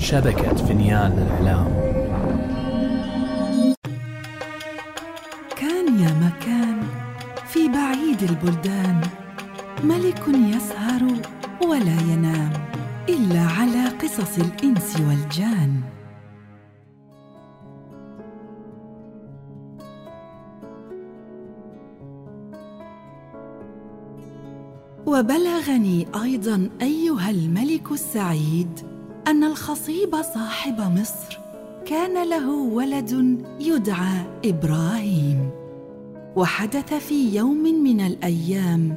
شبكة فنيان الإعلام كان يا مكان في بعيد البلدان ملك يسهر ولا ينام إلا على قصص الإنس والجان. وبلغني أيضا أيها الملك السعيد أن الخصيب صاحب مصر. كان له ولد يدعى إبراهيم. وحدث في يوم من الأيام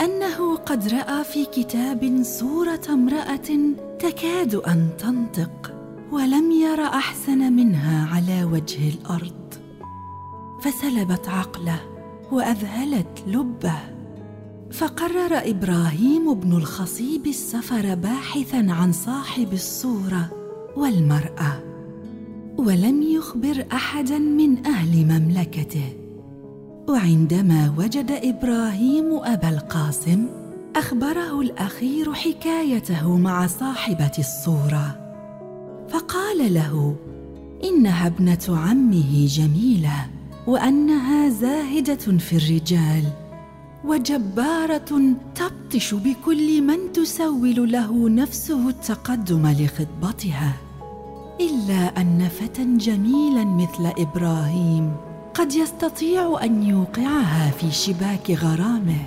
أنه قد رأى في كتاب صورة امرأة تكاد أن تنطق ولم ير أحسن منها على وجه الأرض. فسلبت عقله وأذهلت لبه. فقرر إبراهيم بن الخصيب السفر باحثا عن صاحب الصورة والمرأة ولم يخبر احدا من أهل مملكته. وعندما وجد إبراهيم أبا القاسم أخبره الأخير حكايته مع صاحبة الصورة. فقال له إنها ابنة عمه جميلة وأنها زاهدة في الرجال وجبارة تبطش بكل من تسول له نفسه التقدم لخطبتها إلا أن فتى جميلا مثل إبراهيم قد يستطيع أن يوقعها في شباك غرامه.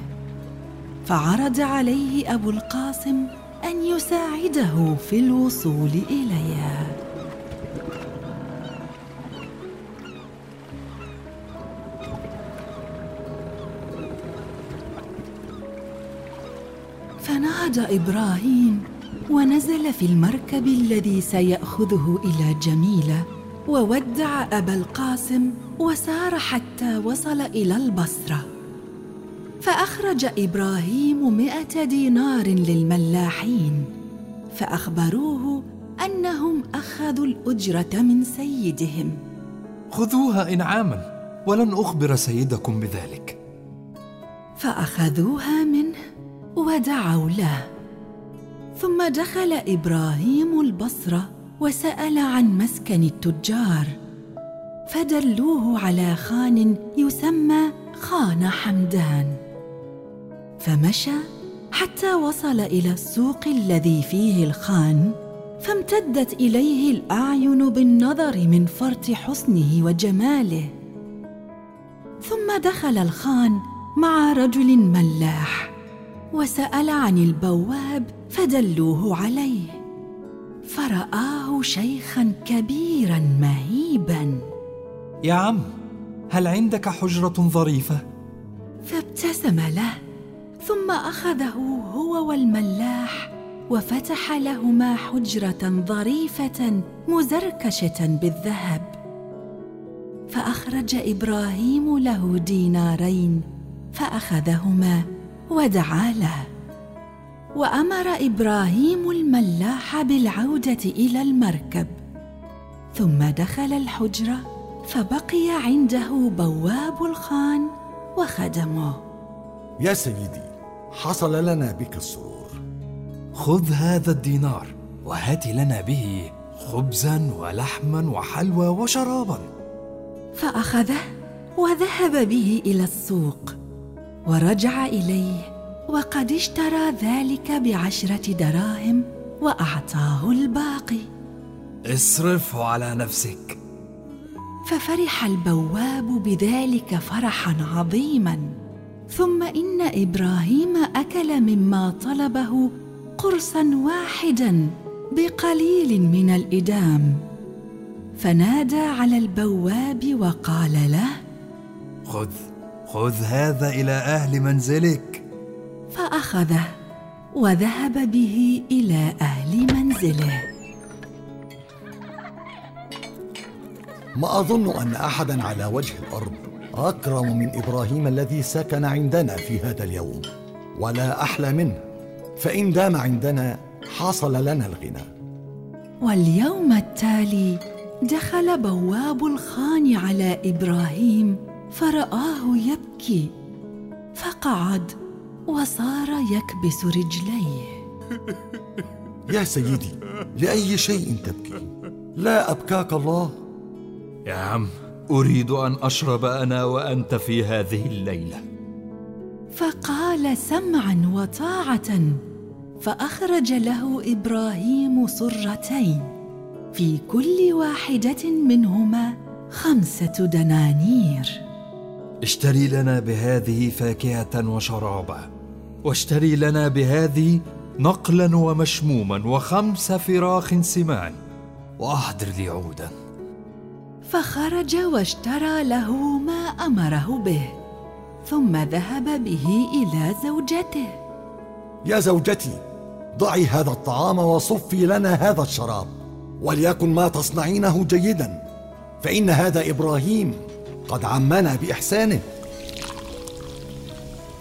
فعرض عليه أبو القاسم أن يساعده في الوصول إليها. فنهض إبراهيم ونزل في المركب الذي سيأخذه إلى جميلة وودع أبا القاسم وسار حتى وصل إلى البصرة. فأخرج إبراهيم مائه دينار للملاحين فأخبروه أنهم أخذوا الأجرة من سيدهم. خذوها إنعاما ولن أخبر سيدكم بذلك. فأخذوها منه ودعوا له. ثم دخل إبراهيم البصره وسأل عن مسكن التجار. فدلوه على خان يسمى خان حمدان. فمشى حتى وصل إلى السوق الذي فيه الخان فامتدت إليه الأعين بالنظر من فرط حسنه وجماله. ثم دخل الخان مع رجل ملاح. وسأل عن البواب فدلوه عليه. فرآه شيخا كبيرا مهيبا. يا عم هل عندك حجرة ظريفة؟ فابتسم له ثم أخذه هو والملاح وفتح لهما حجرة ظريفة مزركشة بالذهب. فأخرج إبراهيم له دينارين فأخذهما ودعا له. وأمر إبراهيم الملاح بالعودة إلى المركب. ثم دخل الحجرة فبقي عنده بواب الخان وخدمه. يا سيدي حصل لنا بك السرور. خذ هذا الدينار وهات لنا به خبزا ولحما وحلوى وشرابا. فأخذه وذهب به إلى السوق. ورجع إليه وقد اشترى ذلك بعشرة دراهم وأعطاه الباقي. اصرفه على نفسك. ففرح البواب بذلك فرحا عظيما. ثم إن إبراهيم أكل مما طلبه قرصا واحدا بقليل من الإدام. فنادى على البواب وقال له خذ خذ هذا إلى أهل منزلك. فأخذه وذهب به إلى أهل منزله. ما أظن أن أحدا على وجه الأرض أكرم من إبراهيم الذي سكن عندنا في هذا اليوم ولا أحلى منه. فإن دام عندنا حصل لنا الغنى. واليوم التالي دخل بواب الخان على إبراهيم فرآه يبكي. فقعد وصار يكبس رجليه. يا سيدي لأي شيء تبكي؟ لا أبكاك الله. يا عم أريد أن أشرب أنا وأنت في هذه الليلة. فقال سمعا وطاعة فأخرج له إبراهيم صرتين. في كل واحدة منهما خمسة دنانير. اشتري لنا بهذه فاكهة وشرابا. واشتري لنا بهذه نقلا ومشموما وخمس فراخ سمان. وأحضر لي عودا. فخرج واشترى له ما أمره به ثم ذهب به إلى زوجته. يا زوجتي ضعي هذا الطعام وصفي لنا هذا الشراب وليكن ما تصنعينه جيدا فإن هذا إبراهيم قد عمنا بإحسانه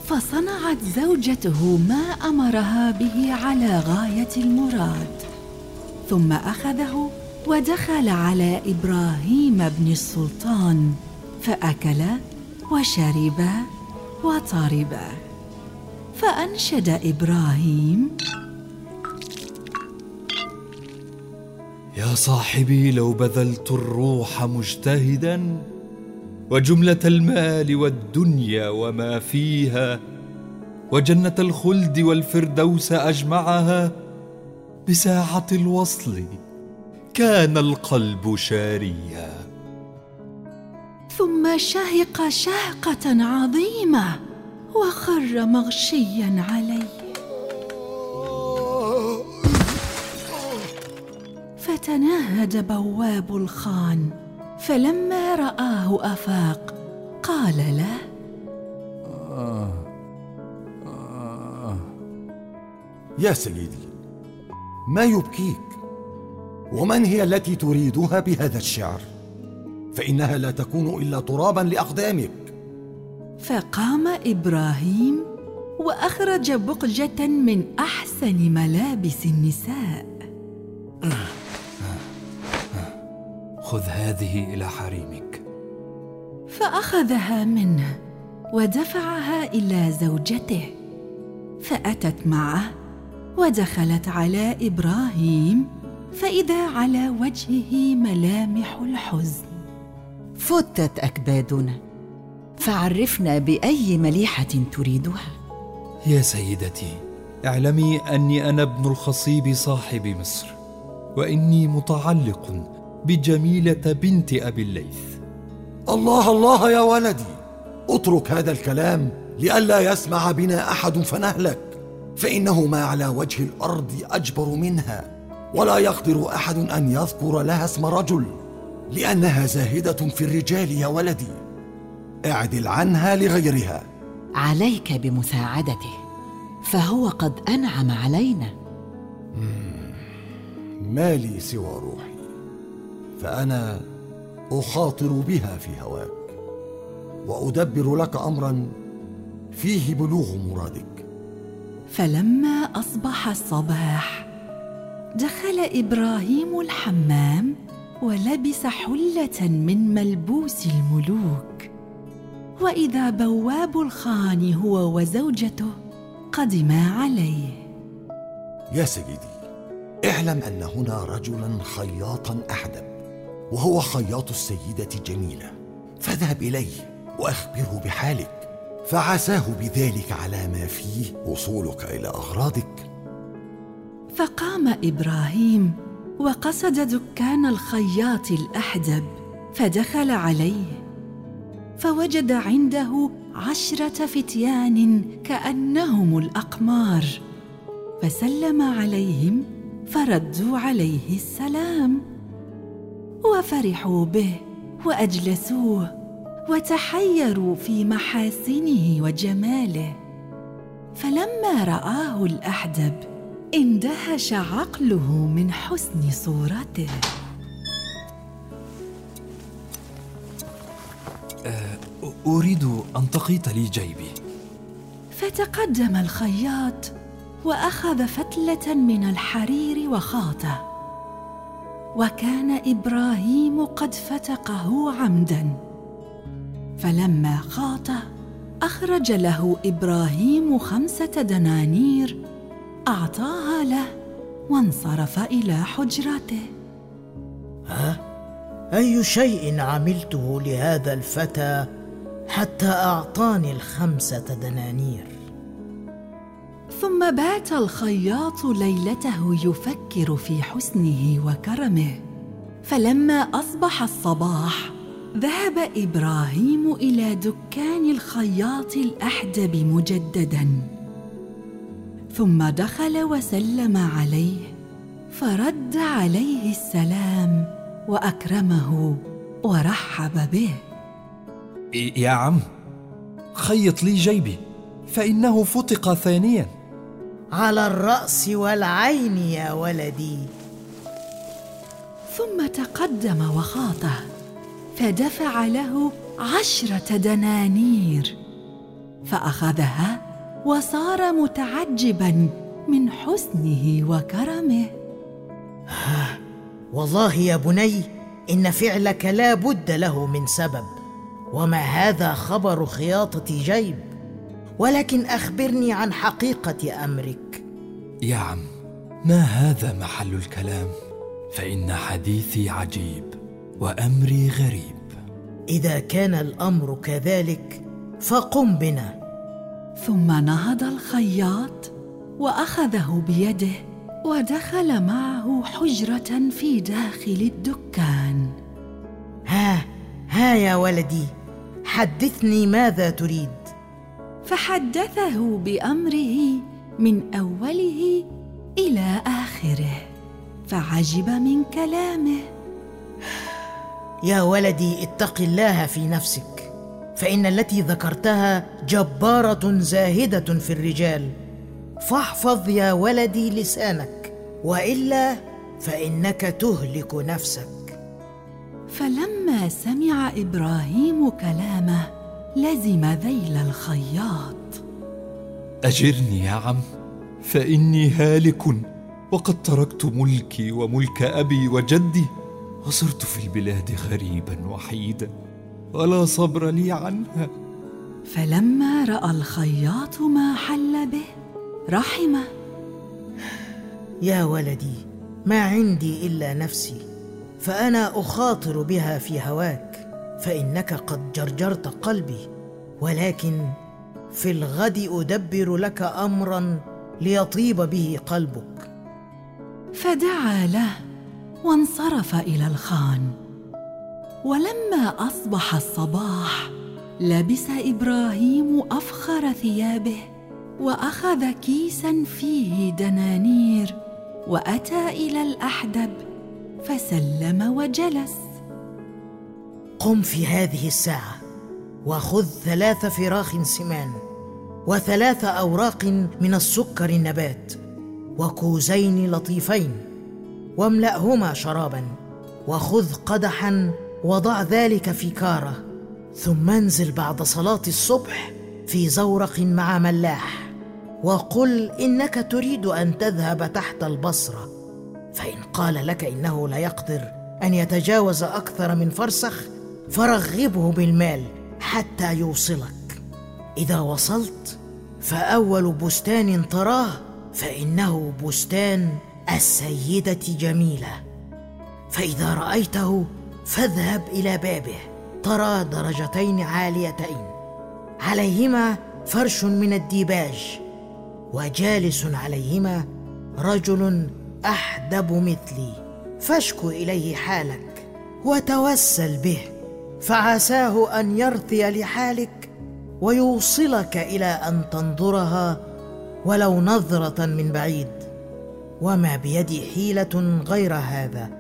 فصنعت زوجته ما أمرها به على غاية المراد ثم أخذه ودخل على إبراهيم بن السلطان فاكلا وشربا وطربا فأنشد إبراهيم يا صاحبي لو بذلت الروح مجتهدا وجملة المال والدنيا وما فيها وجنة الخلد والفردوس أجمعها. بساعة الوصل كان القلب شاريا ثم شهق شهقة عظيمة وخر مغشيا عليه فتنهد بواب الخان فلما رآه أفاق قال له يا سيدي ما يبكيك؟ ومن هي التي تريدها بهذا الشعر؟ فإنها لا تكون إلا ترابا لأقدامك. فقام إبراهيم وأخرج بقجة من أحسن ملابس النساء. خذ هذه إلى حريمك. فأخذها منه ودفعها إلى زوجته فأتت معه ودخلت على إبراهيم فإذا على وجهه ملامح الحزن. فتت أكبادنا فعرفنا بأي مليحة تريدها. يا سيدتي اعلمي أني أنا ابن الخصيب صاحب مصر وإني متعلق بجميلة بنت أبي الليث. الله الله يا ولدي اترك هذا الكلام لئلا يسمع بنا أحد فنهلك. فإنه ما على وجه الأرض أجبر منها. ولا يقدر أحد أن يذكر لها اسم رجل لأنها زاهدة في الرجال يا ولدي. أعدل عنها لغيرها. عليك بمساعدته فهو قد أنعم علينا. ما لي سوى روحي. فأنا أخاطر بها في هواك وأدبر لك امرا فيه بلوغ مرادك. فلما أصبح الصباح دخل إبراهيم الحمام ولبس حلة من ملبوس الملوك. وإذا بواب الخان هو وزوجته قدما عليه. يا سيدي اعلم أن هنا رجلا خياطا احدب وهو خياط السيدة جميلة. فاذهب إليه وأخبره بحالك. فعساه بذلك على ما فيه وصولك إلى أغراضك. فقام إبراهيم وقصد دكان الخياط الأحدب فدخل عليه. فوجد عنده عشرة فتيان كأنهم الأقمار. فسلم عليهم فردوا عليه السلام. وفرحوا به وأجلسوه وتحيروا في محاسنه وجماله. فلما رآه الأحدب اندهش عقله من حسن صورته. أريد أن تقيت لي جيبي. فتقدم الخياط وأخذ فتلة من الحرير وخاطه. وكان إبراهيم قد فتقه عمدا. فلما خاطه أخرج له إبراهيم خمسة دنانير أعطاها له وانصرف إلى حجرته. ها؟ أي شيء عملته لهذا الفتى حتى أعطاني الخمسة دنانير؟ ثم بات الخياط ليلته يفكر في حسنه وكرمه. فلما أصبح الصباح ذهب إبراهيم إلى دكان الخياط الأحدب مجددا. ثم دخل وسلم عليه فرد عليه السلام وأكرمه ورحب به. يا عم خيط لي جيبي. فإنه فتق ثانيا. على الرأس والعين يا ولدي. ثم تقدم وخاطه فدفع له عشرة دنانير فأخذها وصار متعجبا من حسنه وكرمه. والله يا بني إن فعلك لا بد له من سبب وما هذا خبر خياطة جيب؟ ولكن أخبرني عن حقيقة أمرك. يا عم ما هذا محل الكلام؟ فإن حديثي عجيب وأمري غريب. إذا كان الأمر كذلك فقم بنا. ثم نهض الخياط وأخذه بيده ودخل معه حجرة في داخل الدكان. ها ها يا ولدي حدثني ماذا تريد؟ فحدثه بأمره من أوله إلى آخره. فعجب من كلامه. يا ولدي اتق الله في نفسك. فإن التي ذكرتها جبارة زاهدة في الرجال. فاحفظ يا ولدي لسانك وإلا فإنك تهلك نفسك. فلما سمع إبراهيم كلامه لزم ذيل الخياط. أجرني يا عم فإني هالك وقد تركت ملكي وملك أبي وجدي وصرت في البلاد غريبا وحيدا ولا صبر لي عنها. فلما رأى الخياط ما حل به رحمه. يا ولدي ما عندي إلا نفسي فأنا أخاطر بها في هواك. فإنك قد جرجرت قلبي ولكن في الغد أدبر لك امرا ليطيب به قلبك. فدعا له وانصرف إلى الخان. ولما أصبح الصباح لبس إبراهيم أفخر ثيابه وأخذ كيسا فيه دنانير وأتى إلى الأحدب فسلم وجلس. قم في هذه الساعة وخذ ثلاث فراخ سمان وثلاث أوراق من السكر النبات وكوزين لطيفين واملأهما شرابا وخذ قدحا وضع ذلك في كارة ثم انزل بعد صلاة الصبح في زورق مع ملاح وقل إنك تريد أن تذهب تحت البصرة فإن قال لك إنه لا يقدر أن يتجاوز أكثر من فرسخ فرغبه بالمال حتى يوصلك. إذا وصلت فأول بستان تراه فإنه بستان السيدة جميلة. فإذا رأيته فاذهب إلى بابه ترى درجتين عاليتين. عليهما فرش من الديباج وجالس عليهما رجل أحدب مثلي. فاشكو إليه حالك وتوسل به. فعساه أن يرثي لحالك ويوصلك إلى أن تنظرها ولو نظرة من بعيد. وما بيدي حيلة غير هذا.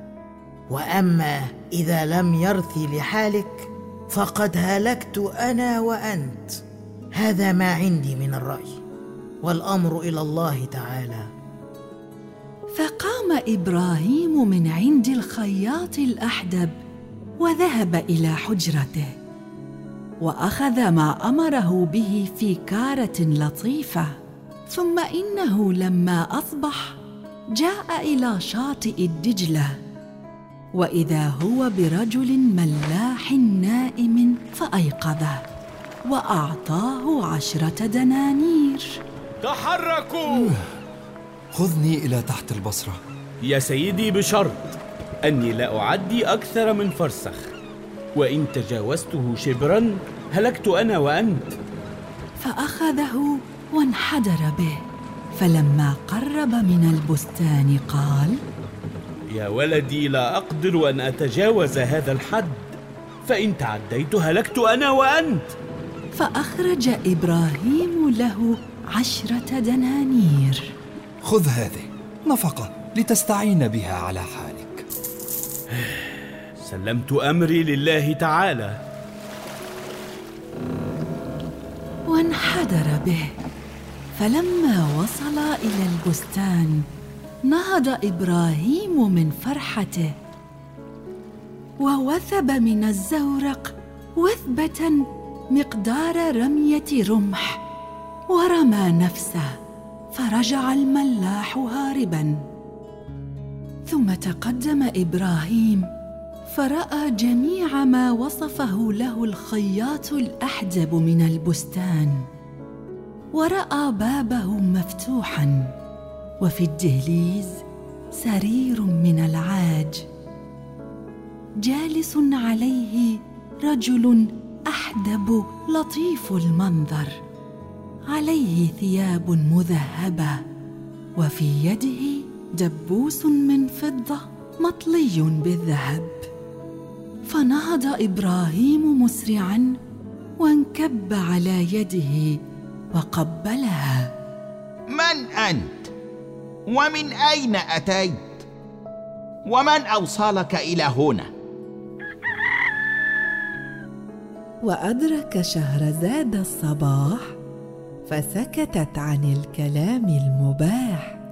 وأما إذا لم يرثي لحالك فقد هلكت أنا وأنت. هذا ما عندي من الرأي. والأمر إلى الله تعالى. فقام إبراهيم من عند الخياط الأحدب وذهب إلى حجرته وأخذ ما أمره به في كارة لطيفة. ثم إنه لما أصبح جاء إلى شاطئ الدجلة وإذا هو برجل ملاح نائم فأيقظه وأعطاه عشرة دنانير. تحركوا! خذني إلى تحت البصرة. يا سيدي بشرط. أني لا أعدي أكثر من فرسخ. وإن تجاوزته شبرا هلكت أنا وأنت. فأخذه وانحدر به فلما قرب من البستان قال يا ولدي لا أقدر أن أتجاوز هذا الحد. فإن تعديت هلكت أنا وأنت. فأخرج إبراهيم له عشرة دنانير. خذ هذه نفقة لتستعين بها على حالك. سلمت أمري لله تعالى. وانحدر به. فلما وصل إلى البستان نهض إبراهيم من فرحته. ووثب من الزورق وثبة مقدار رمية رمح ورمى نفسه فرجع الملاح هاربا. ثم تقدم إبراهيم فرأى جميع ما وصفه له الخياط الاحدب من البستان ورأى بابه مفتوحا وفي الدهليز سرير من العاج. جالس عليه رجل أحدب لطيف المنظر عليه ثياب مذهبة وفي يده دبوس من فضة مطلي بالذهب فنهض إبراهيم مسرعا وانكب على يده وقبلها. من أنت؟ ومن أين أتيت؟ ومن أوصلك إلى هنا؟ وأدرك شهرزاد الصباح فسكتت عن الكلام المباح.